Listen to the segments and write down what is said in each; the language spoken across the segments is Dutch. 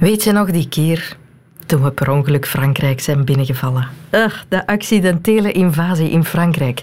Weet je nog die keer toen we per ongeluk Frankrijk zijn binnengevallen? Ugh, de accidentele invasie in Frankrijk.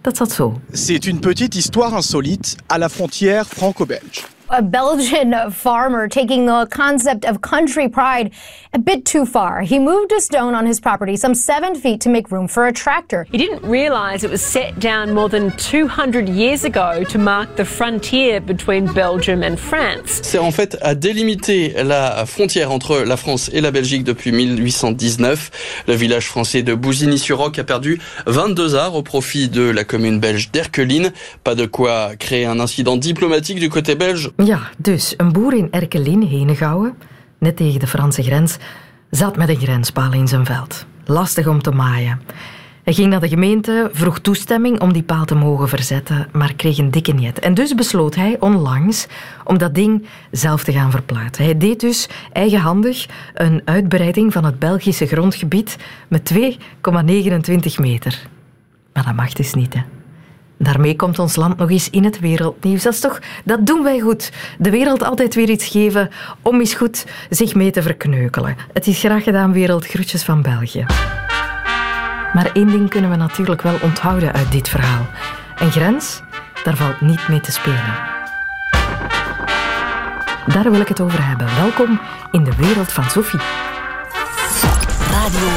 Dat zat zo. C'est une petite histoire insolite à la frontière franco-belge. A Belgian farmer taking the concept of country pride a bit too far. He moved a stone on his property some seven feet to make room for a tractor. He didn't realise it was set down more than 200 years ago to mark the frontier between Belgium and France. C'est en fait à délimiter la frontière entre la France et la Belgique depuis 1819. Le village français de Bousigny-sur-Roc a perdu 22 arts au profit de la commune belge d'Erkeline. Pas de quoi créer un incident diplomatique du côté belge. Ja, dus een boer in Erkelin, Henegouwen, net tegen de Franse grens, zat met een grenspaal in zijn veld. Lastig om te maaien. Hij ging naar de gemeente, vroeg toestemming om die paal te mogen verzetten, maar kreeg een dikke niet. En dus besloot hij onlangs om dat ding zelf te gaan verplaatsen. Hij deed dus eigenhandig een uitbreiding van het Belgische grondgebied met 2,29 meter. Maar dat mag dus niet, hè. Daarmee komt ons land nog eens in het wereldnieuws. Dat is toch, dat doen wij goed. De wereld altijd weer iets geven om eens goed zich mee te verkneukelen. Het is graag gedaan, wereld. Groetjes van België. Maar één ding kunnen we natuurlijk wel onthouden uit dit verhaal. Een grens, daar valt niet mee te spelen. Daar wil ik het over hebben. Welkom in de wereld van Sophie. Radio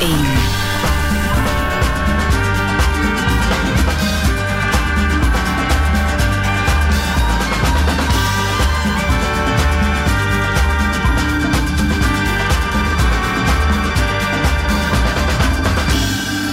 1.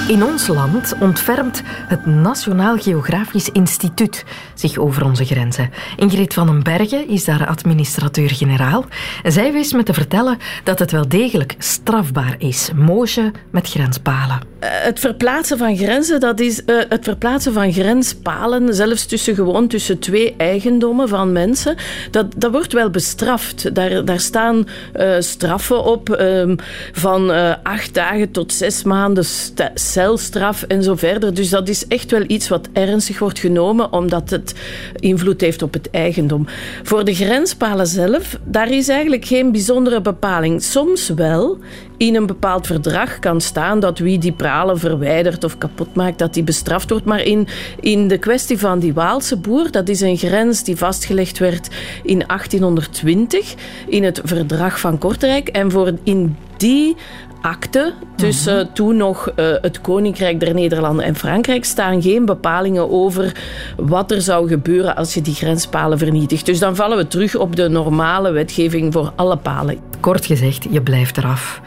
In ons land ontfermt het Nationaal Geografisch Instituut zich over onze grenzen. Ingrid van den Bergen is daar administrateur-generaal. En zij wist me te vertellen dat het wel degelijk strafbaar is. Moosje met grenspalen. Eh, het verplaatsen van grenzen, dat is uh, het verplaatsen van grenspalen, zelfs tussen gewoon tussen twee eigendommen van mensen, dat, dat wordt wel bestraft. Daar, daar staan uh, straffen op um, van acht dagen tot zes maanden celstraf en zo verder. Dus dat is echt wel iets wat ernstig wordt genomen, omdat het invloed heeft op het eigendom. Voor de grenspalen zelf, daar is eigenlijk geen bijzondere bepaling. Soms wel in een bepaald verdrag kan staan dat wie die pralen verwijdert of kapot maakt, dat die bestraft wordt. Maar in, in de kwestie van die Waalse boer, dat is een grens die vastgelegd werd in 1820 in het verdrag van Kortrijk. En voor in die akte tussen mhm. toen nog uh, het Koninkrijk der Nederlanden en Frankrijk staan geen bepalingen over wat er zou gebeuren als je die grenspalen vernietigt. Dus dan vallen we terug op de normale wetgeving voor alle palen. Kort gezegd, je blijft eraf.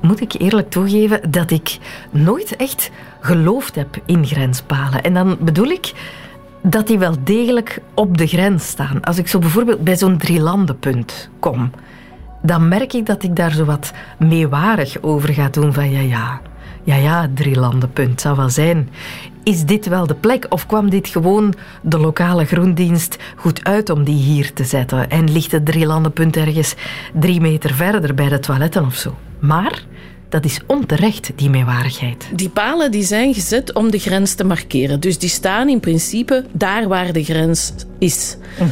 Moet ik eerlijk toegeven dat ik nooit echt geloofd heb in grenspalen. En dan bedoel ik dat die wel degelijk op de grens staan. Als ik zo bijvoorbeeld bij zo'n drielandenpunt kom dan merk ik dat ik daar zo wat meewarig over ga doen van ja, ja, ja, ja, drie landenpunt zou wel zijn. Is dit wel de plek of kwam dit gewoon de lokale groendienst goed uit om die hier te zetten? En ligt het drie landenpunt ergens drie meter verder bij de toiletten of zo? Maar dat is onterecht, die meewarigheid. Die palen die zijn gezet om de grens te markeren. Dus die staan in principe daar waar de grens is. Uh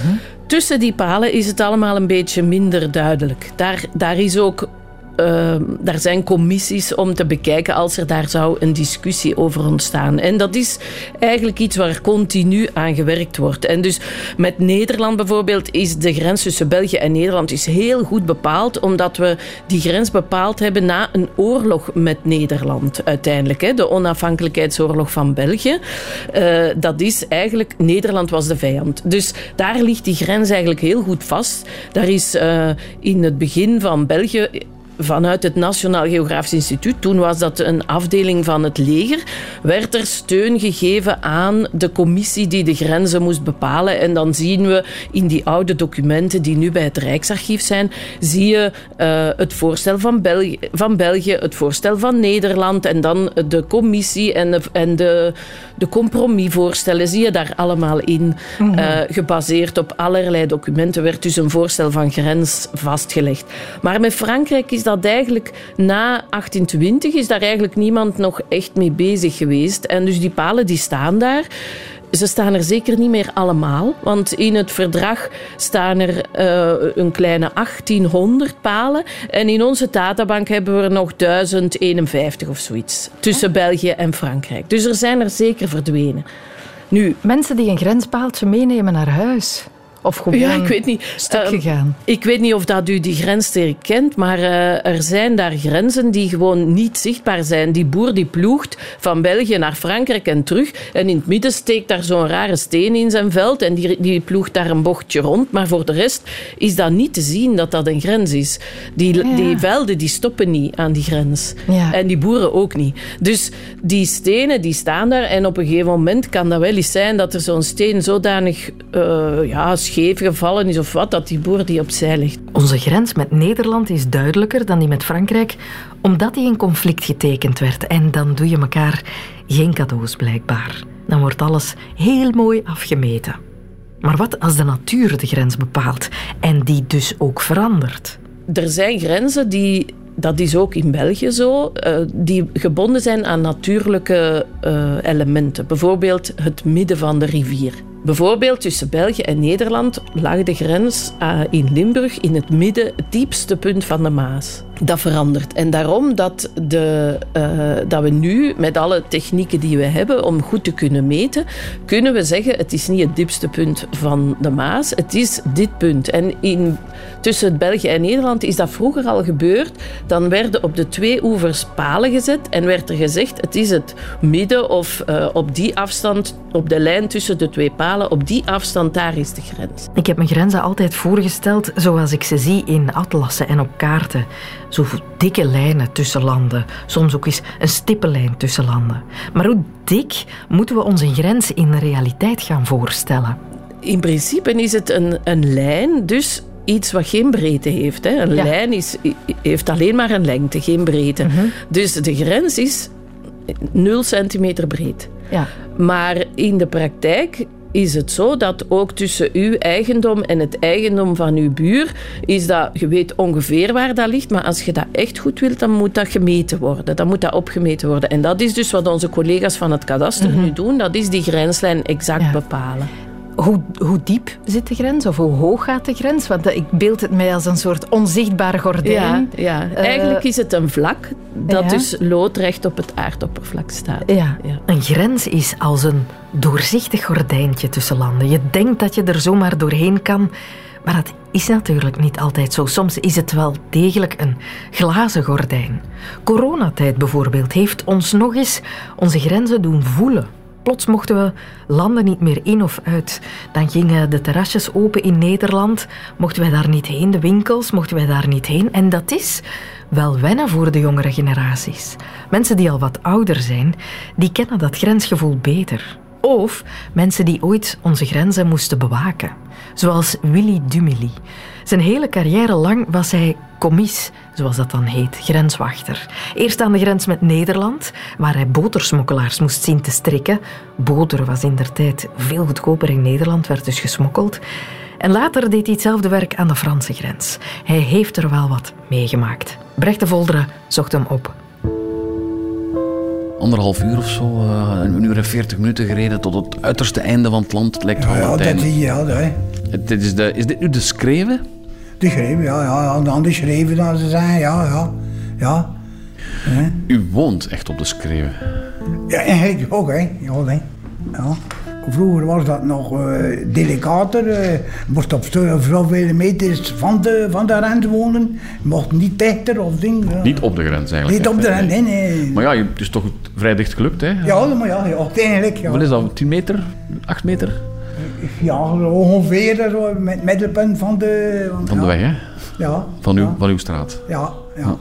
Tussen die palen is het allemaal een beetje minder duidelijk. Daar, daar is ook uh, daar zijn commissies om te bekijken als er daar zou een discussie over ontstaan. En dat is eigenlijk iets waar continu aan gewerkt wordt. En dus met Nederland bijvoorbeeld is de grens tussen België en Nederland is heel goed bepaald, omdat we die grens bepaald hebben na een oorlog met Nederland uiteindelijk. Hè, de onafhankelijkheidsoorlog van België. Uh, dat is eigenlijk, Nederland was de vijand. Dus daar ligt die grens eigenlijk heel goed vast. Daar is uh, in het begin van België vanuit het Nationaal Geografisch Instituut, toen was dat een afdeling van het leger, werd er steun gegeven aan de commissie die de grenzen moest bepalen. En dan zien we in die oude documenten die nu bij het Rijksarchief zijn, zie je uh, het voorstel van België, van België, het voorstel van Nederland en dan de commissie en de, en de, de compromisvoorstellen, zie je daar allemaal in. Mm -hmm. uh, gebaseerd op allerlei documenten werd dus een voorstel van grens vastgelegd. Maar met Frankrijk is dat eigenlijk na 1820 is daar eigenlijk niemand nog echt mee bezig geweest. En dus die palen die staan daar. ze staan er zeker niet meer allemaal, want in het verdrag staan er uh, een kleine 1800 palen. En in onze databank hebben we er nog 1051 of zoiets. Tussen België en Frankrijk. Dus er zijn er zeker verdwenen. Nu, Mensen die een grenspaaltje meenemen naar huis. Of gewoon ja, ik weet niet. stuk ehm, gegaan? ik weet niet of dat u die grens herkent, maar uh, er zijn daar grenzen die gewoon niet zichtbaar zijn. Die boer die ploegt van België naar Frankrijk en terug. En in het midden steekt daar zo'n rare steen in zijn veld en die, die ploegt daar een bochtje rond. Maar voor de rest is dat niet te zien dat dat een grens is. Die, die velden die stoppen niet aan die grens. Ja. En die boeren ook niet. Dus die stenen die staan daar en op een gegeven moment kan dat wel eens zijn dat er zo'n steen zodanig uh, ja, scheef gevallen is of wat, dat die boer die opzij ligt. Onze grens met Nederland is duidelijker dan die met Frankrijk, omdat die in conflict getekend werd. En dan doe je elkaar geen cadeaus blijkbaar. Dan wordt alles heel mooi afgemeten. Maar wat als de natuur de grens bepaalt en die dus ook verandert? Er zijn grenzen die dat is ook in België zo, uh, die gebonden zijn aan natuurlijke uh, elementen. Bijvoorbeeld het midden van de rivier. Bijvoorbeeld tussen België en Nederland lag de grens uh, in Limburg in het midden, het diepste punt van de Maas. Dat verandert. En daarom dat, de, uh, dat we nu, met alle technieken die we hebben om goed te kunnen meten, kunnen we zeggen het is niet het diepste punt van de Maas, het is dit punt. En in, tussen België en Nederland is dat vroeger al gebeurd. Dan werden op de twee oevers palen gezet en werd er gezegd het is het midden of uh, op die afstand, op de lijn tussen de twee palen op die afstand, daar is de grens. Ik heb mijn grenzen altijd voorgesteld zoals ik ze zie in atlassen en op kaarten. Zo dikke lijnen tussen landen, soms ook eens een stippenlijn tussen landen. Maar hoe dik moeten we onze grens in de realiteit gaan voorstellen? In principe is het een, een lijn, dus iets wat geen breedte heeft. Hè. Een lijn is, heeft alleen maar een lengte, geen breedte. Mhm. Dus de grens is 0 centimeter breed. Ja. Maar in de praktijk is het zo dat ook tussen uw eigendom en het eigendom van uw buur is dat, je weet ongeveer waar dat ligt, maar als je dat echt goed wilt, dan moet dat gemeten worden. Dan moet dat opgemeten worden. En dat is dus wat onze collega's van het kadaster mhm. nu doen, dat is die grenslijn exact bepalen. Hoe, hoe, diep zit de grens of hoe hoog gaat de grens? Want ik beeld het mij als een soort onzichtbaar gordijn. Ja, ja. Uh, eigenlijk is het een vlak dat dus loodrecht op het aardoppervlak staat. Ja. ja. Een grens is als een doorzichtig gordijntje tussen landen. Je denkt dat je er zomaar doorheen kan, maar dat is natuurlijk niet altijd zo. Soms is het wel degelijk een glazen gordijn. Coronatijd bijvoorbeeld heeft ons nog eens onze grenzen doen voelen. Plots mochten we landen niet meer in of uit. Dan gingen de terrasjes open in Nederland. Mochten wij daar niet heen, de winkels, mochten wij daar niet heen. En dat is wel wennen voor de jongere generaties. Mensen die al wat ouder zijn, die kennen dat grensgevoel beter. Of mensen die ooit onze grenzen moesten bewaken. Zoals Willy Dumily. Zijn hele carrière lang was hij commis, zoals dat dan heet, grenswachter. Eerst aan de grens met Nederland, waar hij botersmokkelaars moest zien te strikken. Boter was in der tijd veel goedkoper in Nederland, werd dus gesmokkeld. En later deed hij hetzelfde werk aan de Franse grens. Hij heeft er wel wat meegemaakt. Brecht de Volderen zocht hem op anderhalf uur of zo, uh, een uur en veertig minuten gereden tot het uiterste einde van het land. Het lijkt ja, ja, dat is, ja, dat, dit is, de, is dit nu de schreven? De schreven, ja, ja, dan de schreven, dan ze zijn, ja, ja, ja. U woont echt op de schreven? Ja, eigenlijk ook, hè. Ja, hè. ja. Vroeger was dat nog uh, delicater. Uh, moest op zoveel meters van de, van de grens wonen. Mocht niet dichter of ding. Niet op de grens eigenlijk? Niet op de grens, nee, nee. Maar ja, het is toch vrij dicht gelukt, hè? Ja, maar ja, ja eigenlijk. Ja. Wat is dat, 10 meter? 8 meter? Ja, ongeveer zo, met het middelpunt van de... Van, de weg, hè? Ja. Van, uw, van uw straat? ja. ja.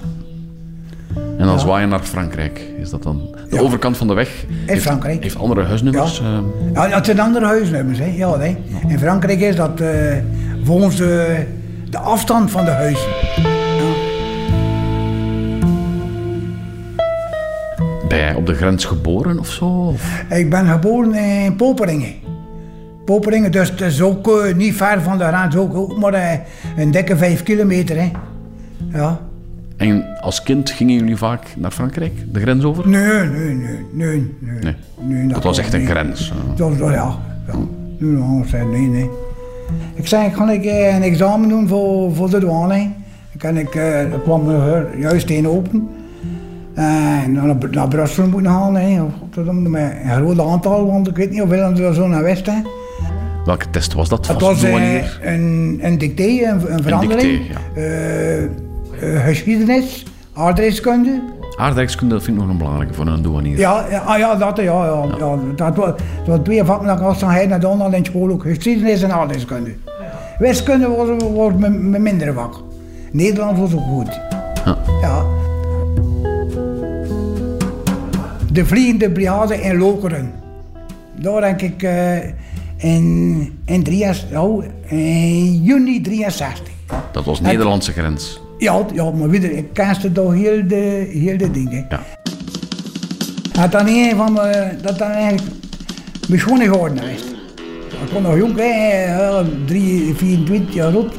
En dan zwaaien naar Frankrijk. Is dat dan de overkant van de weg? In heeft, Frankrijk. Heeft andere huisnummers? Ja, uh... ja het zijn andere huisnummers. Hè. Ja, hè. In Frankrijk is dat uh, volgens de, de, afstand van de huizen. Ben jij op de grens geboren of zo? Of? Ik ben geboren in Poperingen. Poperingen, dus het is ook uh, niet ver van de grens, ook, ook maar een dikke vijf kilometer. Hè. Ja. En als kind gingen jullie vaak naar Frankrijk, de grens over? Nee, nee, nee, nee. nee. Nee. Nee, Dat was echt een grens. eh. Dat was, ja. ja. Nee, nee. Ik zei, kan ik eh, een examen doen voor, voor de douane? Kan ik, eh, dat kwam er juist één open. En dan naar, naar Brussel moeten gaan, hè. Met een groot aantal, want ik weet niet hoeveel er zo naar West, hè. Welke test was dat? Het was eh, douanier? een, een dicté, een, een verandering. dicté, Eh, eh, geschiedenis, aardrijkskunde. Aardrijkskunde, dat vind ik nog een belangrijke voor een douanier. Ja, ja, ah, ja, dat, ja, ja, ja. Dat, was, dat was twee vakken dat ik als hij naar Donald in school ook geschiedenis en aardrijkskunde. Wiskunde was, was mijn, mijn mindere vak. Nederlands was ook goed. Ja. Ja. De vliegende brigade in Lokeren. Daar denk ik eh, in, in, 63 oh, in juni 63. Dat was Nederlandse grens. Ja, ja maar weer, ik kende toch heel de, heel de dingen. Ja. Het dan een van me, dat dan eigenlijk mijn schone geworden is. Ik kon nog jong, hè, ja, drie, 24 jaar oud.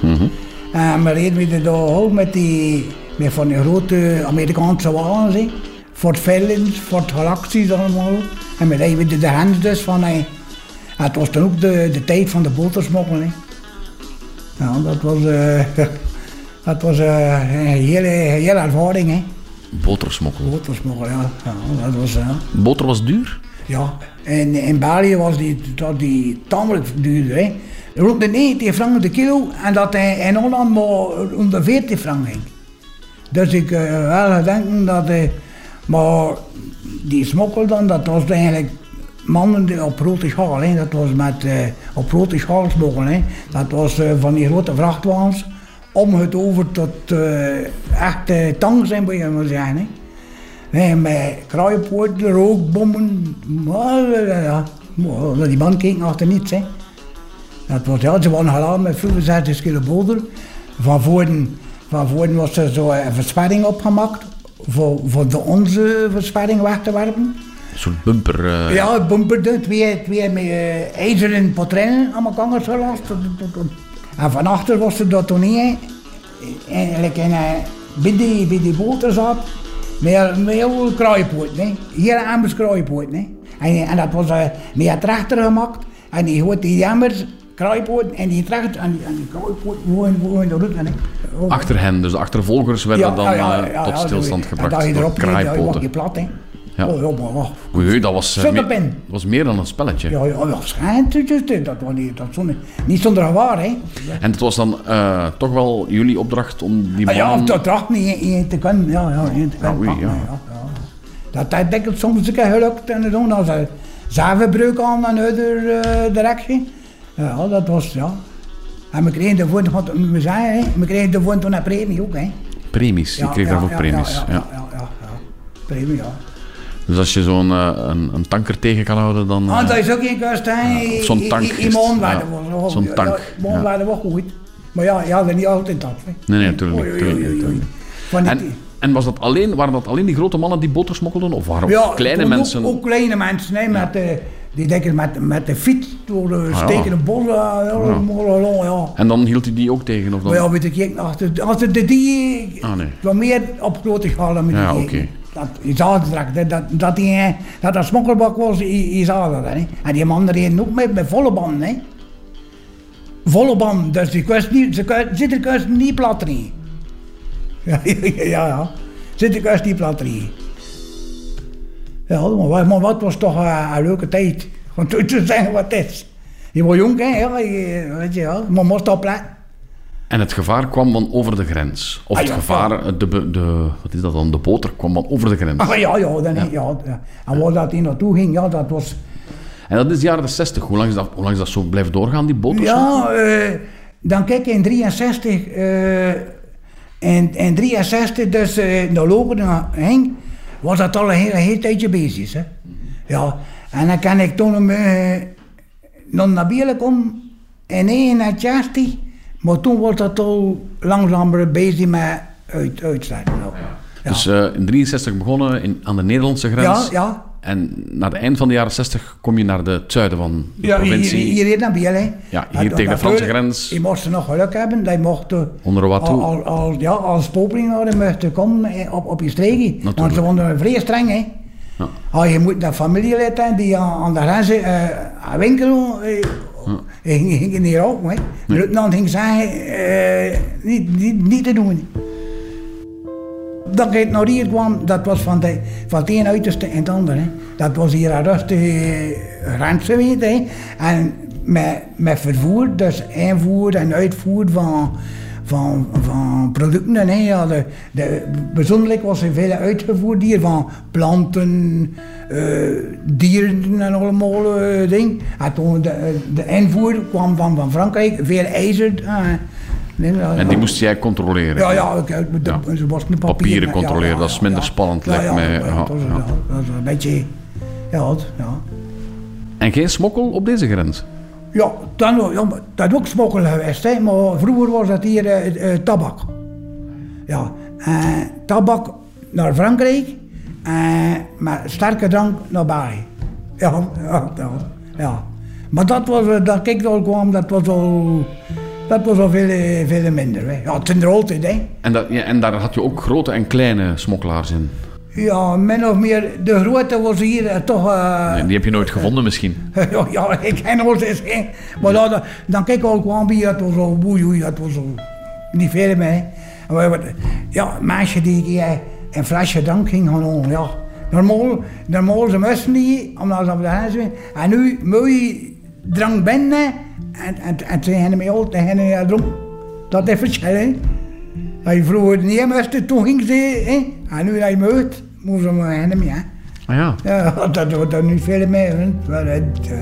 En we reden weer daar ook met, die, met van die grote Amerikaanse wagens. hè. Fort Vallens, Fort Galaxies allemaal. En we reden weer de grens dus van... hè. En het was dan ook de, de tijd van de botersmokkel. hè. Ja, dat was, eh, dat was eh, een hele, hele ervaring. Hè. Botersmokkel. Botersmokkel, ja. ja dat was, ja. Boter was duur? Ja, en in België was die, dat die tamelijk duur. Hè. Rond de 90 frank de kilo en dat hij in Holland maar om de 40 frank ging. Dus ik eh, wel denken dat... eh, maar die smokkel dan, dat was eigenlijk mannen die op grote schaal. Hè. Dat was met eh, op grote schaal smokkelen. Hè. Dat was eh, van die grote vrachtwagens om het over tot eh echte tanks zijn, moet je maar zeggen. Hè. Rookbommen. Maar, eh, ja, maar die man keek achter niets. Hè. Dat was, ja, ze waren geladen met 65 kilo boter. Van voren, van voren was er zo een versperring opgemaakt. Voor, voor de onze versperring weg te werpen. Soort bumper. eh, Ja, bumperde, twee, twee met eh, ijzeren patreinen aan elkaar gelast. En van achter was er dat toneel, eigenlijk in, eh, bij, die, bij die boter zat, met, met heel kruipoort, hè. Heel ambers kruipoort, hè. En, en dat was eh, met een gemaakt, en die hoort die ambers kruipoort, en die trechter, en die, en die gewoon, de route. Achter hen, dus de achtervolgers werden dan eh, ja, tot stilstand gebracht dat je door erop reed, ja, je plat, hè. Ja. Oh, ja, maar, oh. Oei, oei, dat was, eh, op in. dat was meer dan een spelletje. Ja, ja, ja, schijnt dus, dat was niet, dat zonder, niet zonder gevaar, hè. En het was dan eh, toch wel jullie opdracht om die Ah, ja, dat dacht niet in, in te kunnen, ja, ja, in te kunnen oei, pakken, ja. ja, ja. Dat denk ik soms een keer gelukt en dan als ze zavenbreuk aan een andere eh, directie. Ja, dat was, ja. En we kregen de voet, wat we zeggen, hè, we kregen de van een premie ook, hè. Premies, je kreeg daarvoor premies. Ja, Ja, ja, ja, ja, ja. Premie, ja. Dus als je zo'n eh, een, een tanker tegen kan houden, dan... Ah, eh, dat is ook geen kust, hè. zo'n tank werden we. zo'n tank, Ja, we goed. Maar ja, ja, is niet altijd dat, hè. Nee, nee, natuurlijk niet, En, en was dat alleen, waren dat alleen die grote mannen die boter smokkelden? Of waren het kleine ook- mensen? Ook, kleine mensen, hè, met, de, die denken met, met de fiets door de Ah, stekende. Ja, ja. En dan hield hij die ook tegen? Of dan... Maar ja, weet ik niet, als het de die Ah, nee. meer op grote schaal dan met Ja, die oké. Dat, het direct, hè, dat, dat, die, eh, dat dat smokkelbak was, dat. Hè. En die mannen reden ook met, met volle banden. Hè. Volle banden, dus die kust niet, ze zitten kust niet plat rijden. Ja, ja, ja. Zitten kust niet plat rijden. Ja, maar, wat- maar wat was toch eh, een leuke tijd. Toen te zeggen wat het is. Je was jong, hè, ja, je, weet je wel, maar moest opletten. En het gevaar kwam dan over de grens? Of Ah, het ja, gevaar, eh, de, de, wat is dat dan, de boter kwam dan over de grens? Ah, ja, ja, dan, ja. ja, En waar dat hij naartoe ging, ja, dat was... En dat is de jaren 60. Hoe lang is dat, hoe lang is dat zo blijven doorgaan, die boters? Ja, eh, dan kijk in 63... eh in, in 63, dus eh naar Lokeren ging, was dat al een heel, heel tijdje bezig. Hè. Ja, en dan kan ik toen uh, nog naar binnen komen in 61, maar toen was dat al langzamer bezig met uit, uitzetten. Ja. Dus eh, in 63 begonnen in, aan de Nederlandse grens. Ja, ja. En na het eind van de jaren 60 kom je naar de, het zuiden van de Ja, hier, provincie. hier hier naar Biel, hè. Ja, hier En tegen de Franse grens. Je moest nog geluk hebben, dat je mocht... eh, Onder wat toe. al, al, ja, als popelinger mocht je komen eh, op, op je streekje. Want Natuurlijk. ze vonden vrij streng, hè. Ja. Ah, je moet een familielid hebben die aan, aan de grens eh aan winkelen... Eh, eh, ging, ging niet roken, hè. De luitenant ging zeggen, eh, niet, niet, niet te doen. Dat ik naar hier kwam, dat was van, de, van het ene uiterste in het andere. Hè. Dat was hier een rustige grensgebied. Hè. En met, met vervoer, dus invoer en uitvoer van, van, van producten. Hè. Ja, de, de, bijzonderlijk was er veel uitgevoerd hier van planten, eh, dieren en allemaal eh, dingen. En toen de, de invoer kwam van, van Frankrijk, veel ijzer. eh, nee, En die moest jij controleren. ja, ja, ik, de, Ja. ze was een papier. Papieren controleren, dat is minder spannend, lijkt mij. Ja, dat, was, dat een beetje... Ja, ja. En geen smokkel op deze grens. Ja, dan, ja, dat is ook smokkel geweest, hè, maar vroeger was dat hier eh, eh, tabak. Ja, eh, tabak naar Frankrijk, eh, maar sterke drank naar België. Ja, ja, ja. Maar dat was, eh, dat ik al kwam, dat was al, dat was al veel, eh, veel minder. Hè. Ja, het zijn er altijd, hè. En, dat, en daar had je ook grote en kleine smokkelaars in. Ja, min of meer, de grote was hier eh, toch... eh, Nee, die heb je nooit gevonden misschien. ja, ja, ik ken ons eens, hè. Maar dan, dan, dan kijk ik al kwam bij, dat was al oei, oei, dat was al niet we hebben- Ja, meisje die eh, een flesje drank ging gaan halen, ja. Normaal, normaal ze moesten niet, omdat ze op de huis zijn. En nu moet je drank binnen en, en, en ze hebben mij altijd ja, dronk. Dat is verschil, hè. Als je vroeger niet moest, toen ging ze, hè. En nu dat je moet, maar hen mee, hè. Ah ja. Ja, dat wordt er niet veel meer. hè. Maar het, eh,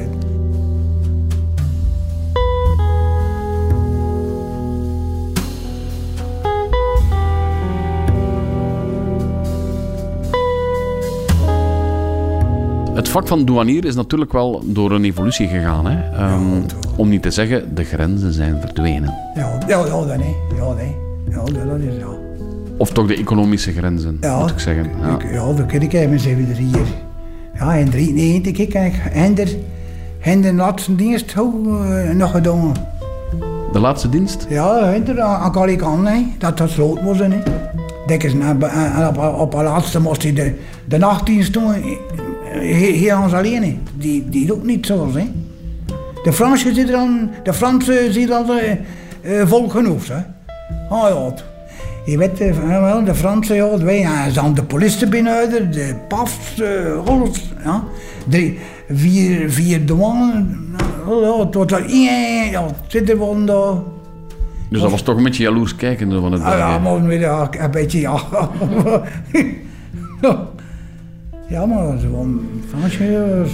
Het vak van douanier is natuurlijk wel door een evolutie gegaan. Hè? Ehm, om niet te zeggen, de grenzen zijn verdwenen. Ja, ja, ja, dat nee. Ja, nee. Ja, dat dat is ja. Of toch de economische grenzen, Ja, moet ik zeggen. Ja. Ja dat ken ik even zijn we er hier. Ja, in 93 ik en Hender, Hender laatste dienst hoe, eh, nog gedaan. De laatste dienst? Ja, Hender aan aan Kalikan. Dat dat sloot was, hè. Na- en op, op de laatste moest hij de, de nachtdienst doen, eh, hier ons alleen, hè. Die, die doet niet zo, hè. De Fransen zitten dan, de Fransen zien dat eh, eh, volk genoeg, hè. Ah ja, je weet, wel, de Fransen, ja, wij, ja, dan de politie binnen, de PAFs, eh, alles, ja. Drie, vier, vier douane, nou, ja, het wordt ja, zitten daar. Dus dat was toch een beetje jaloers kijken van het Ah, ja, maar een beetje, ja. ja, maar zo'n Fransje,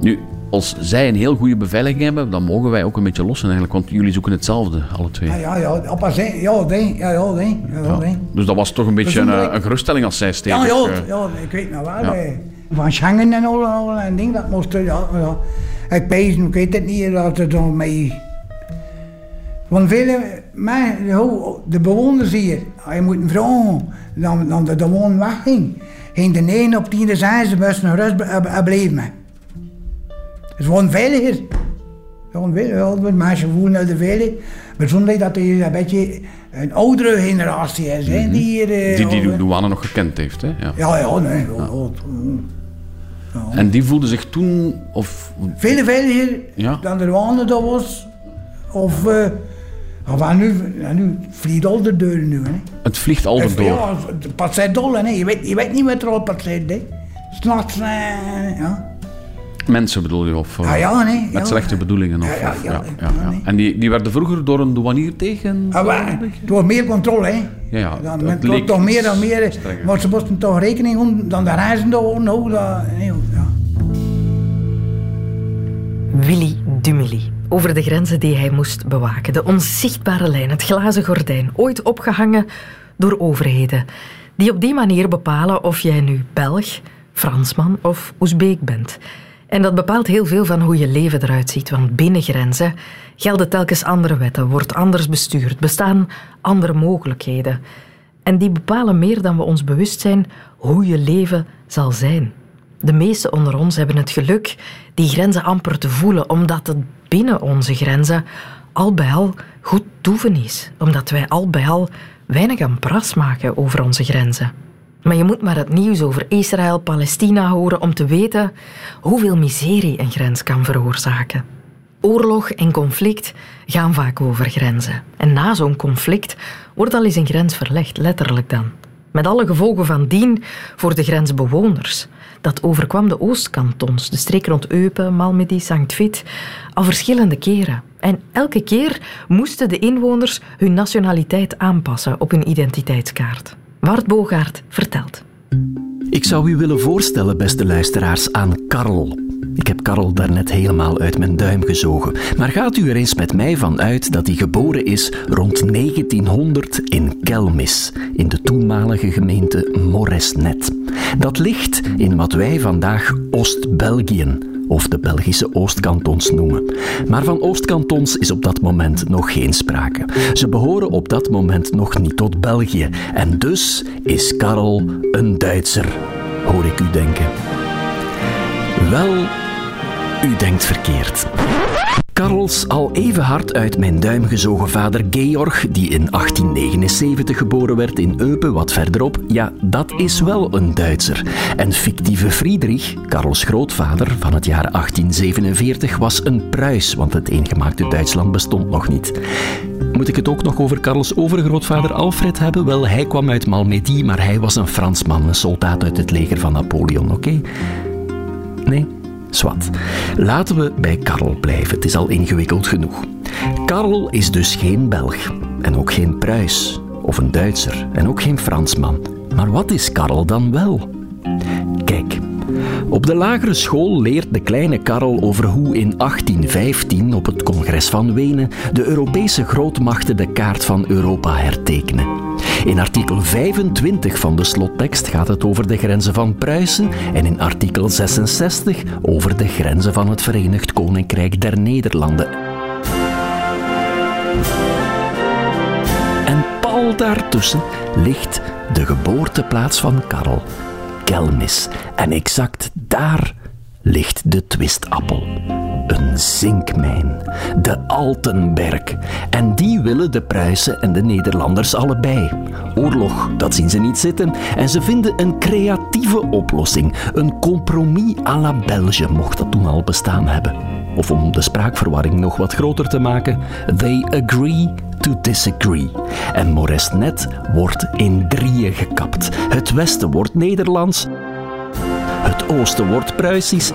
Nu, als zij een heel goede beveiliging hebben, dan mogen wij ook een beetje lossen eigenlijk. Want jullie zoeken hetzelfde, alle twee. ja, ja, ja, ja, nee, ja, ja, nee, ja, Ja. Dus dat was toch een beetje een, eh, geruststelling als zij stevig... Ja, ja, eh, ja, ik weet nog wel. Ja. eh, Van Schengen en al, al en ding, dat moest ja, ja. Ik ik weet het niet, dat het dan mee... Want vele, ho, de bewoners hier, als je moet vragen, dan, dan de bewoner wegging, ging de 9 op 10 zijn, ze moesten naar rust eh. Het is gewoon veiliger. Gewoon veiliger, mensen voelen uit de veilig. Bijzonder dat er een beetje een oudere generatie is, hè, die hier... eh, Mhm. die die de douane nog gekend heeft. Hè? Ja. ja, ja, nee. Ja. ja. En die voelde zich toen... Of, Veel veiliger dan de Rwanda dat was. Of, aan nu, nu vliegt al de deuren nu. Hè. het vliegt al En door. Ja, het passeert dol, hè. Je weet, je weet niet wat er al passeert. S'nachts, eh, ja. Mensen bedoel je? Of, eh, Ah, ja, nee. Met ja. slechte bedoelingen? Of, Ja, ja, ja, ja, ja, ja, nee. En die, die werden vroeger door een douanier tegen... Ah, maar, het was meer controle, hè. Ja, ja, Dan, het het leek was toch meer dan meer. strenger. Maar ze moesten toch rekening houden dan de reizen daar, nou, dat, nee, ja. Willy Dumily. Over de grenzen die hij moest bewaken. De onzichtbare lijn, het glazen gordijn. Ooit opgehangen door overheden. Die op die manier bepalen of jij nu Belg, Fransman of Oezbeek bent. En dat bepaalt heel veel van hoe je leven eruit ziet. Want binnen grenzen gelden telkens andere wetten, wordt anders bestuurd, bestaan andere mogelijkheden. En die bepalen meer dan we ons bewust zijn hoe je leven zal zijn. De meesten onder ons hebben het geluk die grenzen amper te voelen, omdat het binnen onze grenzen al bij al goed toeven is. Omdat wij al bij al weinig aan pras maken over onze grenzen. Maar je moet maar het nieuws over Israël, Palestina horen om te weten hoeveel miserie een grens kan veroorzaken. Oorlog en conflict gaan vaak over grenzen. En na zo'n conflict wordt al eens een grens verlegd, letterlijk dan. Met alle gevolgen van dien voor de grensbewoners. Dat overkwam de Oostkantons, de streek rond Eupen, Malmedy, Sankt Vith, al verschillende keren. En elke keer moesten de inwoners hun nationaliteit aanpassen op hun identiteitskaart. Wart Bogaert vertelt. Ik zou u willen voorstellen, beste luisteraars, aan Karl. Ik heb Karel daarnet helemaal uit mijn duim gezogen. Maar gaat u er eens met mij van uit dat hij geboren is rond 1900 in Kelmis, in de toenmalige gemeente Moresnet. Dat ligt in wat wij vandaag Oost-België of de Belgische Oostkantons noemen. Maar van Oostkantons is op dat moment nog geen sprake. Ze behoren op dat moment nog niet tot België. En dus is Karel een Duitser, hoor ik u denken. Wel, u denkt verkeerd. Karels al even hard uit mijn duim gezogen vader Georg, die in 1879 geboren werd in Eupen, wat verderop, ja, dat is wel een Duitser. En fictieve Friedrich, Karels grootvader van het jaar 1847, was een Pruis, want het eengemaakte Duitsland bestond nog niet. Moet ik het ook nog over Karels overgrootvader Alfred hebben? Wel, hij kwam uit Malmedy, maar hij was een Fransman, een soldaat uit het leger van Napoleon, oké? Nee? Swat. Laten we bij Karel blijven, het is al ingewikkeld genoeg. Karel is dus geen Belg en ook geen Pruis of een Duitser en ook geen Fransman. Maar wat is Karel dan wel? Kijk, op de lagere school leert de kleine Karel over hoe in 1815 op het congres van Wenen de Europese grootmachten de kaart van Europa hertekenen. In artikel 25 van de slottekst gaat het over de grenzen van Pruisen en in artikel 66 over de grenzen van het Verenigd Koninkrijk der Nederlanden. En pal daartussen ligt de geboorteplaats van Karel, Kelmis. En exact daar ligt de twistappel een zinkmijn, de Altenberg. En die willen de Pruisen en de Nederlanders allebei. Oorlog, dat zien ze niet zitten. En ze vinden een creatieve oplossing. Een compromis à la Belge, mocht dat toen al bestaan hebben. Of om de spraakverwarring nog wat groter te maken, they agree to disagree. En Moresnet wordt in drieën gekapt. Het westen wordt Nederlands, het oosten wordt Pruisisch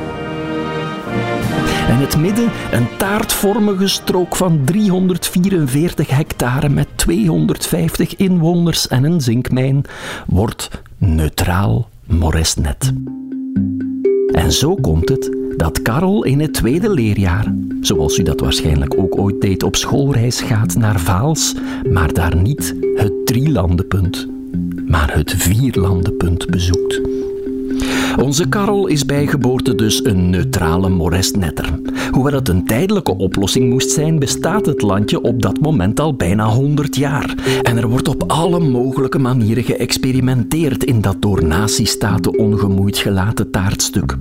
en het midden een taartvormige strook van 344 hectare met 250 inwoners en een zinkmijn wordt neutraal Moresnet. En zo komt het dat Karel in het tweede leerjaar, zoals u dat waarschijnlijk ook ooit deed, op schoolreis gaat naar Vaals, maar daar niet het drielandenpunt, maar het vierlandenpunt bezoekt. Onze Karel is bij geboorte dus een neutrale Moresnetter. Hoewel het een tijdelijke oplossing moest zijn, bestaat het landje op dat moment al bijna 100 jaar. En er wordt op alle mogelijke manieren geëxperimenteerd in dat door nazistaten ongemoeid gelaten taartstuk.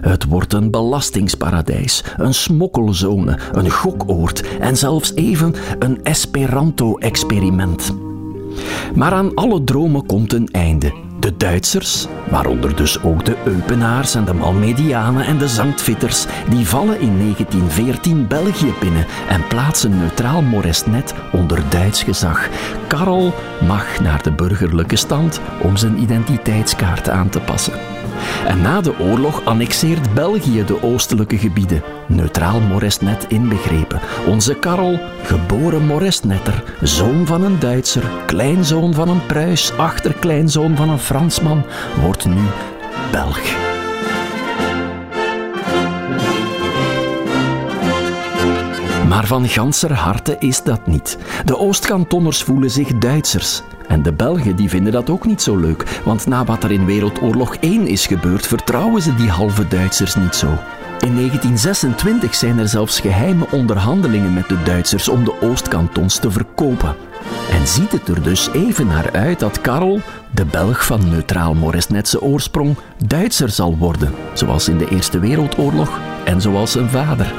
Het wordt een belastingsparadijs, een smokkelzone, een gokoord en zelfs even een Esperanto-experiment. Maar aan alle dromen komt een einde. Duitsers, waaronder dus ook de Eupenaars en de Malmedianen en de Zangtvitters, die vallen in 1914 België binnen en plaatsen neutraal Moresnet onder Duits gezag. Karel mag naar de burgerlijke stand om zijn identiteitskaart aan te passen. En na de oorlog annexeert België de oostelijke gebieden, neutraal Moresnet inbegrepen. Onze Karel, geboren Moresnetter, zoon van een Duitser, kleinzoon van een Pruis, achterkleinzoon van een Fransman, wordt nu Belg. Maar van ganser harte is dat niet. De Oostkantonners voelen zich Duitsers. En de Belgen die vinden dat ook niet zo leuk, want na wat er in Wereldoorlog 1 is gebeurd, vertrouwen ze die halve Duitsers niet zo. In 1926 zijn er zelfs geheime onderhandelingen met de Duitsers om de Oostkantons te verkopen. En ziet het er dus even naar uit dat Karel, de Belg van neutraal Moresnetse oorsprong, Duitser zal worden, zoals in de Eerste Wereldoorlog en zoals zijn vader.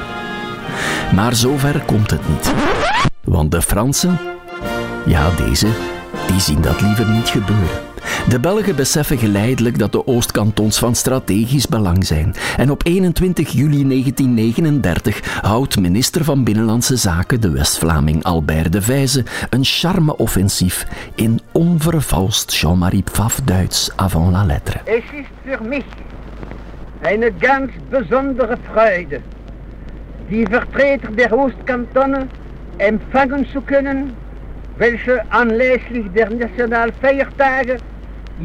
Maar zover komt het niet. Want de Fransen, ja deze, die zien dat liever niet gebeuren. De Belgen beseffen geleidelijk dat de Oostkantons van strategisch belang zijn. En op 21 juli 1939 houdt minister van Binnenlandse Zaken, de West-Vlaming Albert de Vijze, een charme-offensief in onvervalst Jean-Marie Pfaff Duits avant la lettre. Es ist für mich eine ganz besondere Freude, die Vertreter der Oostkantone empfangen zu können, welche anlässlich der Nationalfeiertage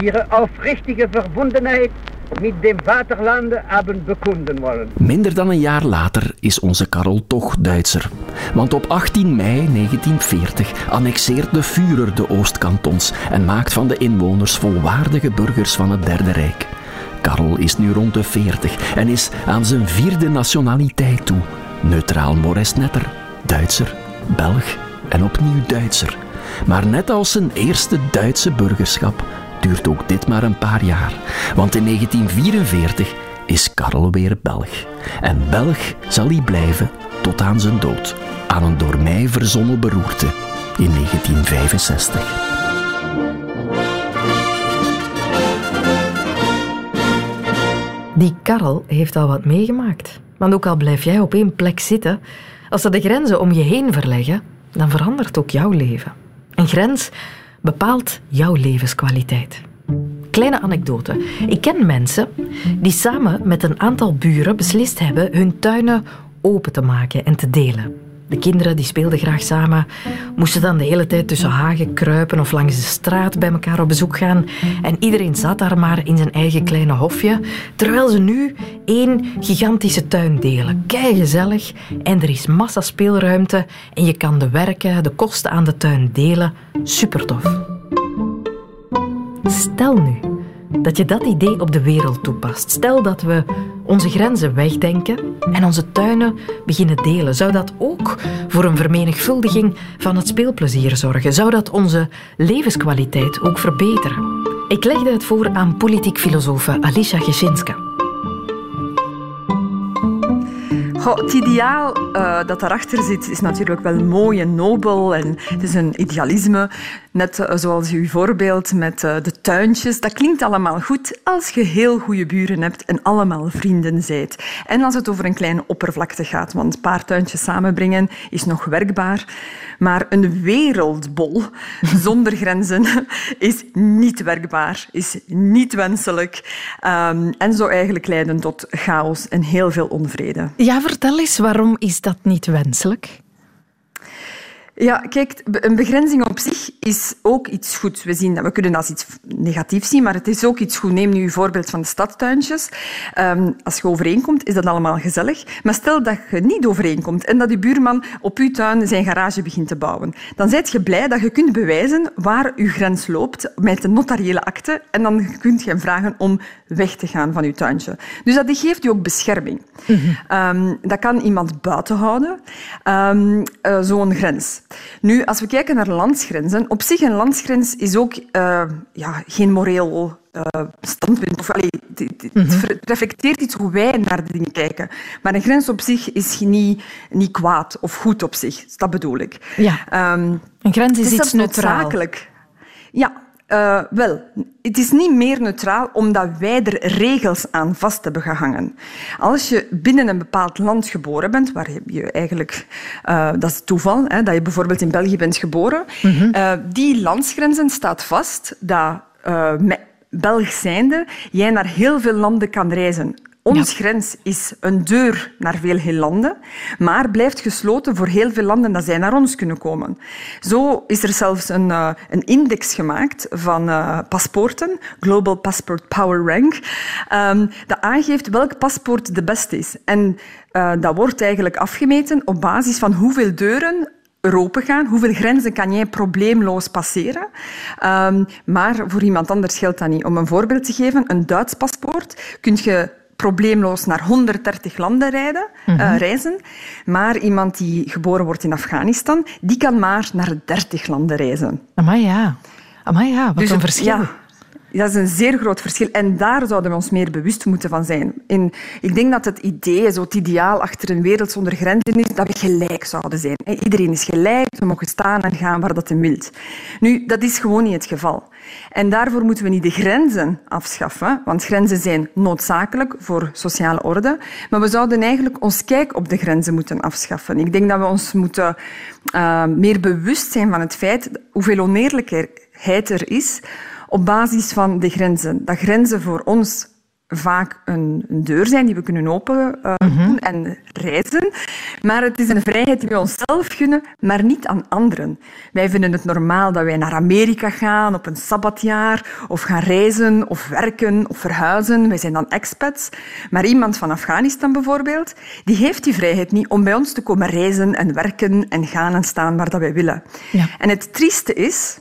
ihre aufrichtige Verbundenheit mit dem Vaterlande hebben bekunden wollen. Minder dan een jaar later is onze Karel toch Duitser. Want op 18 mei 1940 annexeert de Führer de Oostkantons en maakt van de inwoners volwaardige burgers van het Derde Rijk. Karel is nu rond de 40 en is aan zijn vierde nationaliteit toe. Neutraal Moresnetter, Duitser, Belg en opnieuw Duitser. Maar net als zijn eerste Duitse burgerschap duurt ook dit maar een paar jaar. Want in 1944 is Karel weer Belg. En Belg zal hij blijven tot aan zijn dood. Aan een door mij verzonnen beroerte in 1965. Die Karel heeft al wat meegemaakt. Want ook al blijf jij op één plek zitten, als ze de grenzen om je heen verleggen, dan verandert ook jouw leven. Een grens bepaalt jouw levenskwaliteit. Kleine anekdote. Ik ken mensen die samen met een aantal buren beslist hebben hun tuinen open te maken en te delen. De kinderen die speelden graag samen, moesten dan de hele tijd tussen hagen kruipen of langs de straat bij elkaar op bezoek gaan. En iedereen zat daar maar in zijn eigen kleine hofje, terwijl ze nu één gigantische tuin delen. Kei gezellig en er is massa speelruimte en je kan de werken, de kosten aan de tuin delen. Super tof. Stel nu dat je dat idee op de wereld toepast. Stel dat we onze grenzen wegdenken en onze tuinen beginnen delen. Zou dat ook voor een vermenigvuldiging van het speelplezier zorgen? Zou dat onze levenskwaliteit ook verbeteren? Ik legde het voor aan politiek filosoof Alicia Gesinska. Goh, het ideaal uh, dat daarachter zit is natuurlijk wel mooi en nobel en het is een idealisme. Net uh, zoals uw voorbeeld met uh, de tuintjes. Dat klinkt allemaal goed als je heel goede buren hebt en allemaal vrienden zijt. En als het over een kleine oppervlakte gaat, want een paar tuintjes samenbrengen is nog werkbaar. Maar een wereldbol zonder grenzen is niet werkbaar, is niet wenselijk um, en zou eigenlijk leiden tot chaos en heel veel onvrede. Ja, vertel eens, waarom is dat niet wenselijk? Ja, kijk, een begrenzing op zich is ook iets goed. We, zien, we kunnen dat als iets negatiefs zien, maar het is ook iets goed. Neem nu je voorbeeld van de stadtuintjes. Um, als je overeenkomt, is dat allemaal gezellig. Maar stel dat je niet overeenkomt en dat je buurman op je tuin zijn garage begint te bouwen. Dan ben je blij dat je kunt bewijzen waar je grens loopt met een notariële akte. En dan kun je hem vragen om weg te gaan van je tuintje. Dus dat geeft je ook bescherming. Mm -hmm. um, dat kan iemand buiten houden, um, uh, zo'n grens. Nu, als we kijken naar landsgrenzen, op zich een landsgrens is ook uh, ja, geen moreel uh, standpunt. Of, allee, het, mm -hmm. reflecteert iets hoe wij naar de dingen kijken. Maar een grens op zich is niet, niet kwaad of goed op zich. Dat bedoel ik. Ja. Um, een grens is, is iets neutraal. Ja, uh, wel, het is niet meer neutraal omdat wij er regels aan vast hebben gehangen. Als je binnen een bepaald land geboren bent, waar je eigenlijk, uh, dat is toeval, hè, dat je bijvoorbeeld in België bent geboren, mm -hmm. uh, die landsgrenzen staat vast dat Belg zijnde jij naar heel veel landen kan reizen. Ons ja. grens is een deur naar veel, veel landen, maar blijft gesloten voor heel veel landen dat zij naar ons kunnen komen. Zo is er zelfs een, uh, een index gemaakt van uh, paspoorten, Global Passport Power Rank, um, dat aangeeft welk paspoort de beste is. En uh, dat wordt eigenlijk afgemeten op basis van hoeveel deuren er open gaan. Hoeveel grenzen kan jij probleemloos passeren? Um, maar voor iemand anders geldt dat niet. Om een voorbeeld te geven, een Duits paspoort kun je probleemloos naar 130 landen rijden, eh, Mhm. reizen. Maar iemand die geboren wordt in Afghanistan, die kan maar naar 30 landen reizen. Amai ja. Amai ja, wat Dus een verschil. Ja, dat is een zeer groot verschil. En daar zouden we ons meer bewust moeten van zijn. Ik denk dat het idee, zo het ideaal achter een wereld zonder grenzen is, dat we gelijk zouden zijn. Iedereen is gelijk, we mogen staan en gaan waar dat hem wilt. Nu, dat is gewoon niet het geval. En daarvoor moeten we niet de grenzen afschaffen, want grenzen zijn noodzakelijk voor sociale orde. Maar we zouden eigenlijk ons kijk op de grenzen moeten afschaffen. Ik denk dat we ons moeten eh, meer bewust zijn van het feit hoeveel oneerlijkheid er is op basis van de grenzen. Dat grenzen voor ons vaak een, een deur zijn die we kunnen openen eh, doen en reizen. Maar het is een vrijheid die we onszelf gunnen, maar niet aan anderen. Wij vinden het normaal dat wij naar Amerika gaan op een sabbatjaar, of gaan reizen, of werken, of verhuizen. Wij zijn dan expats. Maar iemand van Afghanistan bijvoorbeeld, die heeft die vrijheid niet om bij ons te komen reizen en werken en gaan en staan waar dat wij willen. En het trieste is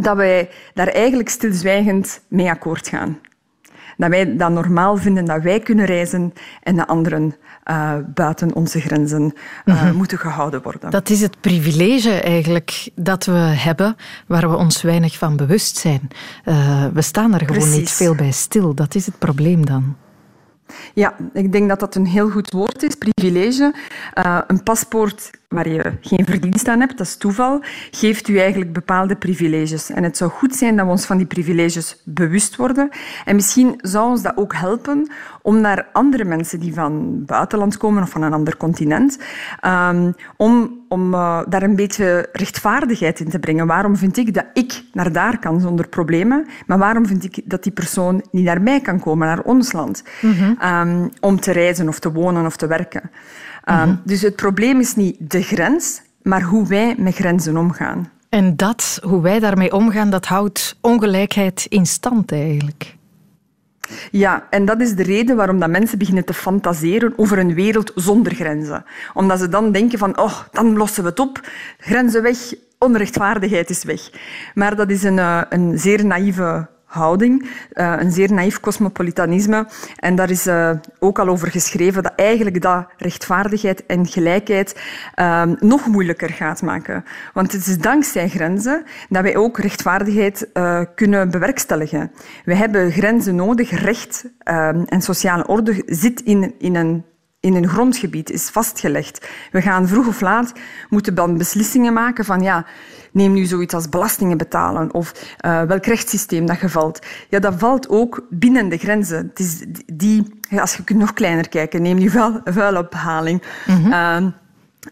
dat wij daar eigenlijk stilzwijgend mee akkoord gaan. Dat wij dat normaal vinden dat wij kunnen reizen en de anderen eh, buiten onze grenzen eh, Mhm. moeten gehouden worden. Dat is het privilege eigenlijk dat we hebben, waar we ons weinig van bewust zijn. Eh, we staan er gewoon niet veel bij stil. Dat is het probleem dan. Ja, ik denk dat dat een heel goed woord is, privilege. Een paspoort waar je geen verdienst aan hebt, dat is toeval, geeft u eigenlijk bepaalde privileges. En het zou goed zijn dat we ons van die privileges bewust worden. En misschien zou ons dat ook helpen om naar andere mensen die van buitenland komen of van een ander continent, ehm, om, om eh, daar een beetje rechtvaardigheid in te brengen. Waarom vind ik dat ik naar daar kan zonder problemen, maar waarom vind ik dat die persoon niet naar mij kan komen, naar ons land? Ehm, om te reizen of te wonen of te werken. Ehm, Dus het probleem is niet de grens, maar hoe wij met grenzen omgaan. En dat, hoe wij daarmee omgaan, dat houdt ongelijkheid in stand eigenlijk. Ja, en dat is de reden waarom dat mensen beginnen te fantaseren over een wereld zonder grenzen. Omdat ze dan denken van, oh, dan lossen we het op, grenzen weg, onrechtvaardigheid is weg. Maar dat is een, eh, een zeer naïeve houding, eh, een zeer naïef cosmopolitanisme. En daar is eh, ook al over geschreven dat eigenlijk dat rechtvaardigheid en gelijkheid eh, nog moeilijker gaat maken. Want het is dankzij grenzen dat wij ook rechtvaardigheid kunnen bewerkstelligen. We hebben grenzen nodig, recht en sociale orde zit in, in een in een grondgebied is vastgelegd. We gaan vroeg of laat moeten dan beslissingen maken van ja, neem nu zoiets als belastingen betalen of eh, welk rechtssysteem dat gevalt. Ja, dat valt ook binnen de grenzen. Het is die, als je kunt nog kleiner kijken, neem nu vuil, vuilophaling. Ehm,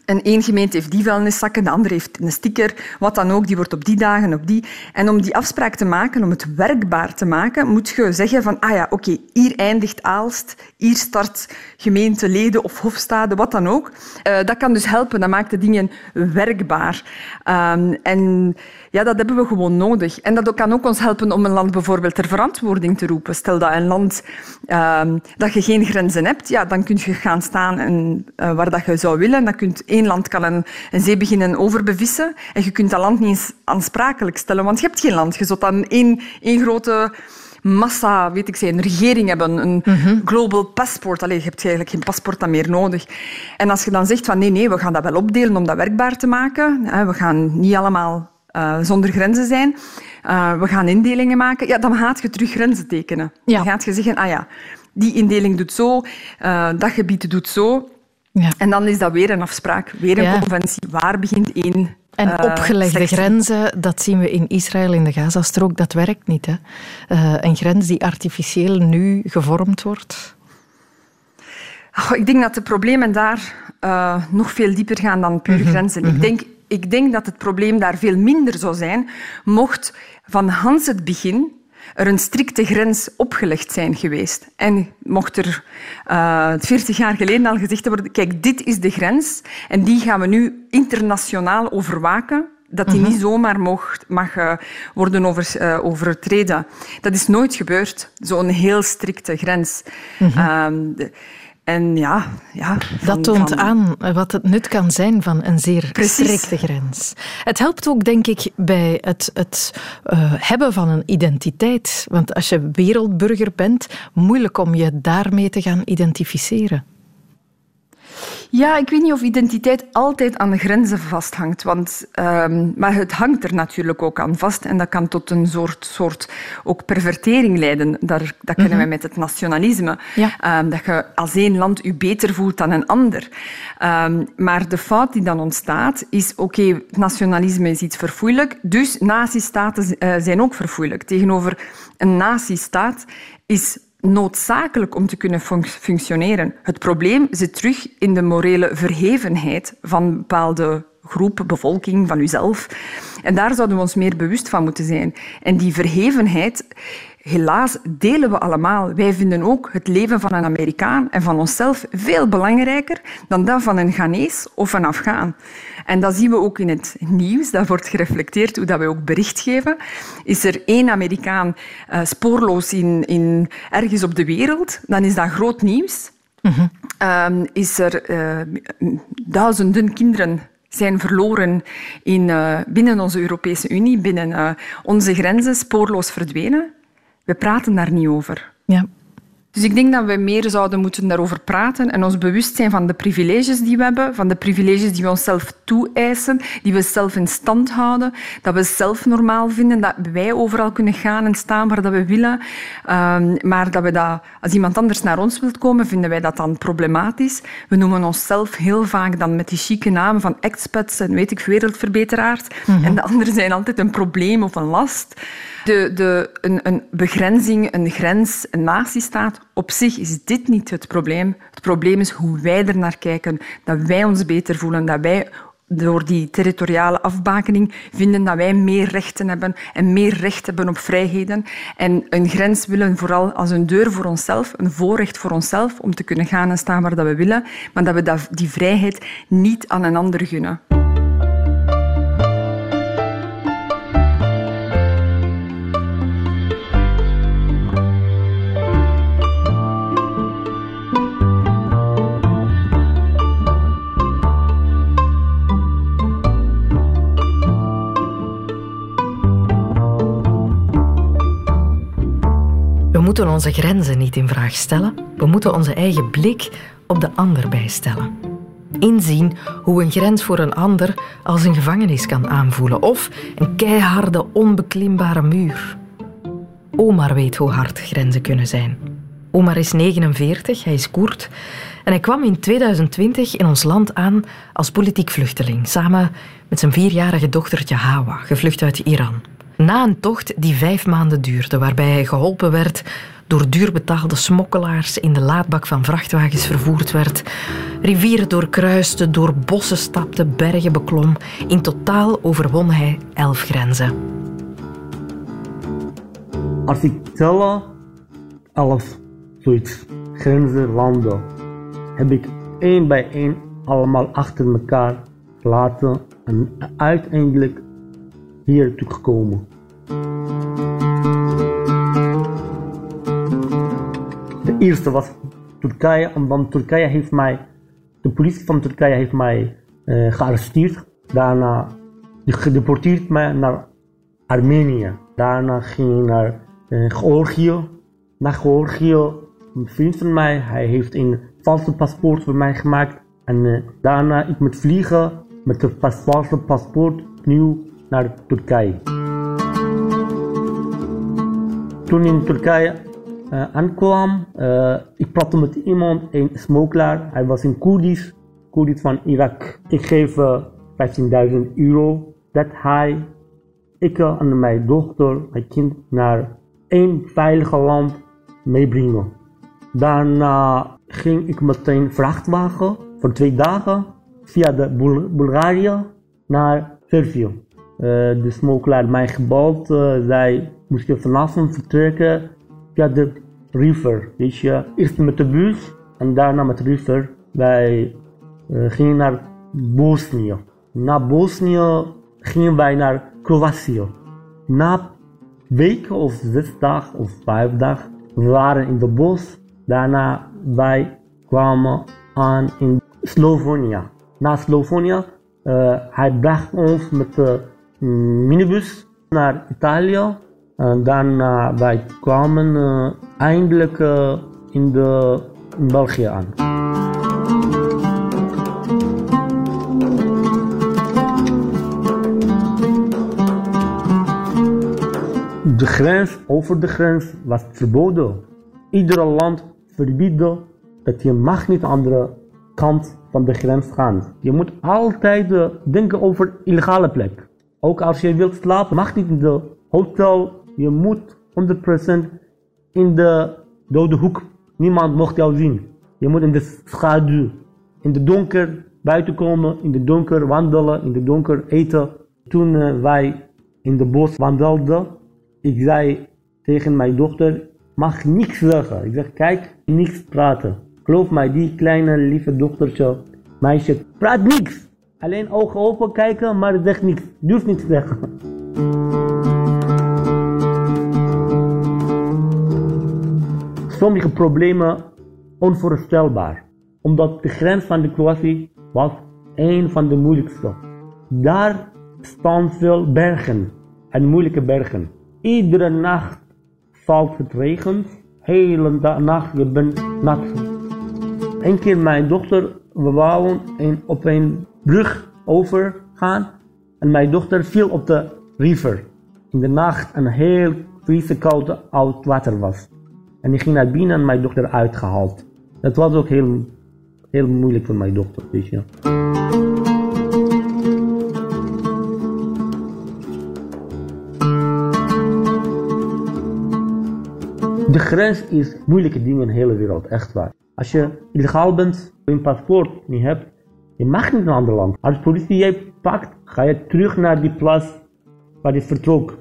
en één gemeente heeft die vuilniszakken, de andere heeft een sticker, wat dan ook, die wordt op die dagen, op die. En om die afspraak te maken, om het werkbaar te maken, moet je zeggen van, ah ja, oké, hier eindigt Aalst, hier start gemeenteleden of hofstade, wat dan ook. Eh, dat kan dus helpen, dat maakt de dingen werkbaar. Ehm, en ja, dat hebben we gewoon nodig. En dat kan ook ons helpen om een land bijvoorbeeld ter verantwoording te roepen. Stel dat een land ehm, dat je geen grenzen hebt, ja, dan kun je gaan staan en, eh, waar dat je zou willen. Dan kunt één land kan een, een zee beginnen overbevissen en je kunt dat land niet eens aansprakelijk stellen, want je hebt geen land. Je zult dan één, één grote massa, weet ik ze, een regering hebben, een global passport. Allee, je hebt eigenlijk geen paspoort dan meer nodig. En als je dan zegt van nee, nee, we gaan dat wel opdelen om dat werkbaar te maken. We gaan niet allemaal eh, zonder grenzen zijn. Eh, we gaan indelingen maken. Ja, dan gaat je terug grenzen tekenen. Dan gaat je zeggen, ah ja, die indeling doet zo, eh, dat gebied doet zo. En dan is dat weer een afspraak, weer een Ja. conventie. Waar begint één En eh, opgelegde grenzen, dat zien we in Israël, in de Gazastrook, dat werkt niet. Hè? Eh, een grens die artificieel nu gevormd wordt. Oh, ik denk dat de problemen daar eh, nog veel dieper gaan dan puur grenzen. Ik, denk, ik denk dat het probleem daar veel minder zou zijn mocht van Hans het begin er een strikte grens opgelegd zijn geweest. En mocht er eh 40 jaar geleden al gezegd worden, kijk, dit is de grens en die gaan we nu internationaal overwaken, dat die Mhm. niet zomaar mocht, mag eh, worden over, eh, overtreden. Dat is nooit gebeurd, zo'n heel strikte grens. Mhm. Ehm, de- En ja, ja dat toont aan wat het nut kan zijn van een zeer strikte grens. Het helpt ook, denk ik, bij het, het uh, hebben van een identiteit. Want als je wereldburger bent, moeilijk om je daarmee te gaan identificeren. Ja, ik weet niet of identiteit altijd aan de grenzen vasthangt. Want, um, maar het hangt er natuurlijk ook aan vast. En dat kan tot een soort, soort ook pervertering leiden. Daar, dat kennen mm we met het nationalisme. Ja. Um, dat je als één land je beter voelt dan een ander. Um, maar de fout die dan ontstaat is... Oké, okay, nationalisme is iets verfoeilijk. Dus nazistaten uh, zijn ook verfoeilijk. Tegenover een nazistaat is noodzakelijk om te kunnen fun functioneren. Het probleem zit terug in de morele verhevenheid van bepaalde groep, bevolking, van uzelf. En daar zouden we ons meer bewust van moeten zijn. En die verhevenheid helaas delen we allemaal. Wij vinden ook het leven van een Amerikaan en van onszelf veel belangrijker dan dat van een Ghanese of een Afghaan. En dat zien we ook in het nieuws. Dat wordt gereflecteerd hoe dat wij ook bericht geven. Is er één Amerikaan uh, spoorloos in, in, ergens op de wereld, dan is dat groot nieuws. Mm -hmm. um, is er uh, duizenden kinderen zijn verloren in, uh, binnen onze Europese Unie, binnen onze grenzen, spoorloos verdwenen. We praten daar niet over. Ja. Dus ik denk dat we meer zouden moeten daarover praten en ons bewust zijn van de privileges die we hebben, van de privileges die we onszelf toe-eisen, die we zelf in stand houden, dat we zelf normaal vinden, dat wij overal kunnen gaan en staan waar dat we willen. Um, maar dat we dat, als iemand anders naar ons wilt komen, vinden wij dat dan problematisch. We noemen onszelf heel vaak dan met die chique namen van expats en weet ik, wereldverbeteraars. Mm -hmm. En de anderen zijn altijd een probleem of een last. De, de, een, een begrenzing, een grens, een natiestaat, op zich is dit niet het probleem. Het probleem is hoe wij er naar kijken, dat wij ons beter voelen, dat wij door die territoriale afbakening vinden dat wij meer rechten hebben en meer recht hebben op vrijheden. En een grens willen vooral als een deur voor onszelf, een voorrecht voor onszelf om te kunnen gaan en staan waar dat we willen, maar dat we die vrijheid niet aan een ander gunnen. Moeten onze grenzen niet in vraag stellen. We moeten onze eigen blik op de ander bijstellen. Inzien hoe een grens voor een ander als een gevangenis kan aanvoelen of een keiharde, onbeklimbare muur. Omar weet hoe hard grenzen kunnen zijn. Omar is 49, hij is Koerd en hij kwam in 2020 in ons land aan als politiek vluchteling, samen met zijn vierjarige dochtertje Hawa, gevlucht uit Iran. Na een tocht die vijf maanden duurde, waarbij hij geholpen werd door duurbetaalde smokkelaars in de laadbak van vrachtwagens vervoerd werd, rivieren doorkruiste, door bossen stapte, bergen beklom. In totaal overwon hij elf grenzen. Als ik tel elf zoiets grenzen, landen, heb ik één bij één allemaal achter elkaar laten en uiteindelijk hier toegekomen. De eerste was Turkije, dan Turkije heeft mij, de politie van Turkije heeft mij uh, gearresteerd. Daarna gedeporteerd mij naar Armenië. Daarna ging ik naar uh, Georgië. Naar Georgië, een vriend van mij, hij heeft een valse paspoort voor mij gemaakt. En uh, daarna ik moet vliegen met een valse paspoort opnieuw naar Turkije. Toen in Turkije uh, aankwam, uh, ik praatte met iemand, een smokelaar. Hij was een Koerdisch, Koerdisch van Irak. Ik geef uh, 15.000 euro dat hij, ik en mijn dochter, mijn kind, naar één veilige land meebrengen. Daarna ging ik meteen vrachtwagen voor twee dagen via de Bul Bulgarije naar Servië. Uh, de smokelaar mij gebeld. Uh, zij moesten vanavond vertrekken via de river. Weet je, eerst met de bus en daarna met de river. Wij uh, gingen naar Bosnië. Na Bosnië gingen wij naar Kroatië. Na weken of zes dagen of vijf dagen, we waren in de bos. Daarna wij kwamen aan in Slovenië. Na Slovenië, hij bracht ons met de minibus naar Italië. En daarna wij kwamen uh, eindelijk uh, in, de, in België aan. De grens, over de grens, was verboden. Iedere land verbieden dat je mag niet aan de andere kant van de grens gaan. Je moet altijd denken over illegale plek. Ook als je wilt slapen, mag niet in de hotel. Je moet 100% in de dode hoek. Niemand mocht jou zien. Je moet in de schaduw, in de donker buiten komen, in de donker wandelen, in de donker eten. Toen uh, wij in de bos wandelden, ik zei tegen mijn dochter, mag niks zeggen. Ik zeg, kijk, niks praten. Geloof mij, die kleine lieve dochtertje, meisje, praat niks. Alleen ogen open kijken, maar zegt niks. Durft niks zeggen. Sommige problemen onvoorstelbaar. Omdat de grens van de Kroatië was een van de moeilijkste. Daar staan veel bergen en moeilijke bergen. Iedere nacht valt het regen. Hele nacht, je bent nat. Een keer mijn dochter, we wouden een, op een brug overgaan. En mijn dochter viel op de river. In de nacht een heel vieze koude oud water was. En die ging naar binnen en mijn dochter uitgehaald. Dat was ook heel, heel moeilijk voor mijn dochter. De grens is moeilijke ding in de hele wereld, echt waar. Als je illegaal bent, een paspoort niet hebt, je mag niet naar een ander land. Als politie jij pakt, ga je terug naar die plaats waar je vertrok.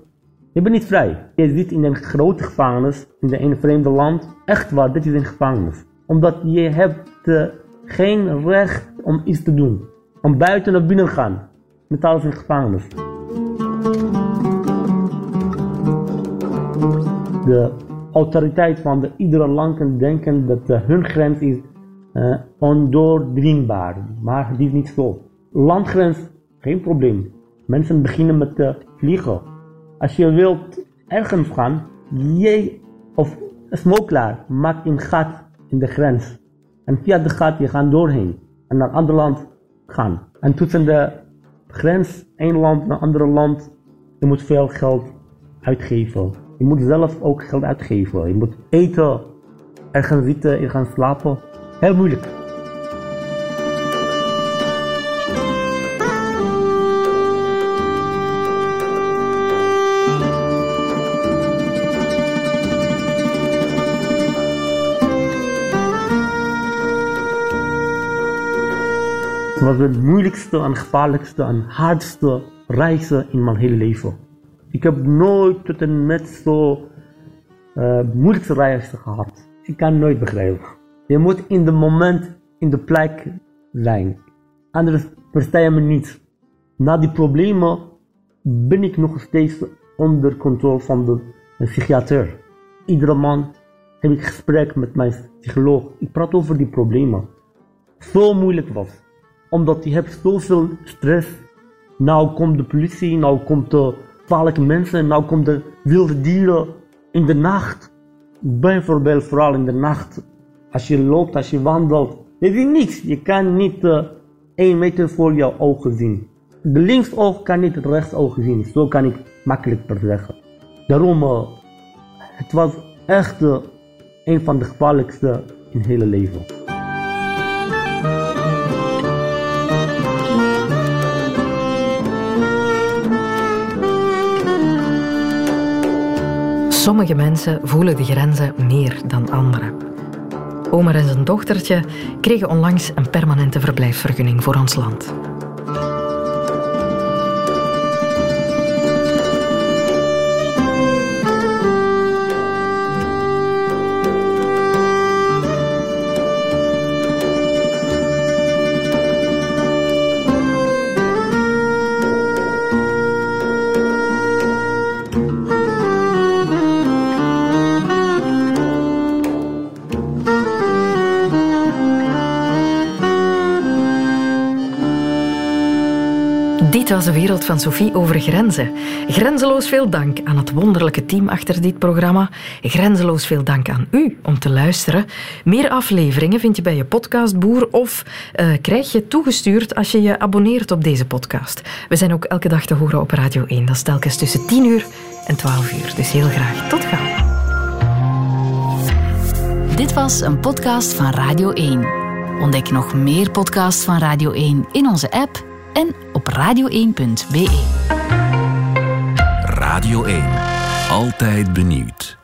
Je bent niet vrij. Je zit in een grote gevangenis, in een vreemde land. Echt waar, dit is een gevangenis. Omdat je hebt uh, geen recht om iets te doen. Om buiten of binnen te gaan. Met alles in gevangenis. De autoriteit van de iedere land denken dat uh, hun grens is uh, ondoordringbaar. Maar die is niet zo. Landgrens, geen probleem. Mensen beginnen met te vliegen. Als je wilt ergens gaan, jij of een smokkelaar maakt een gat in de grens. En via de gat je gaat doorheen en naar een ander land gaan. En tussen de grens, één land naar een ander land, je moet veel geld uitgeven. Je moet zelf ook geld uitgeven. Je moet eten, ergens zitten, je gaan slapen. Heel moeilijk. Was het moeilijkste en gevaarlijkste en hardste reizen in mijn hele leven. Ik heb nooit tot en met zo uh, moeilijkste reizen gehad. Ik kan nooit begrijpen. Je moet in de moment, in de plek zijn. Anders versta je me niet. Na die problemen ben ik nog steeds onder controle van de, psychiater. Iedere maand heb ik gesprek met mijn psycholoog. Ik praat over die problemen. Zo moeilijk was. Omdat je hebt zoveel stress. Nou komt de politie, nou komt de gevaarlijke mensen, nou komt de wilde dieren in de nacht. Bijvoorbeeld vooral in de nacht. Als je loopt, als je wandelt, je ziet niets. Je kan niet uh, één meter voor jouw ogen zien. De linksoog kan niet het rechtsoog zien. Zo kan ik makkelijker zeggen. Daarom, uh, het was echt uh, een van de gevaarlijkste in hele leven. Sommige mensen voelen de grenzen meer dan anderen. Omer en zijn dochtertje kregen onlangs een permanente verblijfsvergunning voor ons land. Dit was de wereld van Sophie over grenzen. Grenzeloos veel dank aan het wonderlijke team achter dit programma. Grenzeloos veel dank aan u om te luisteren. Meer afleveringen vind je bij je podcastboer of uh, krijg je toegestuurd als je je abonneert op deze podcast. We zijn ook elke dag te horen op Radio 1. Dat is telkens tussen 10 uur en 12 uur. Dus heel graag tot gauw. Dit was een podcast van Radio 1. Ontdek nog meer podcasts van Radio 1 in onze app en op radio1.be. Radio 1. Altijd benieuwd.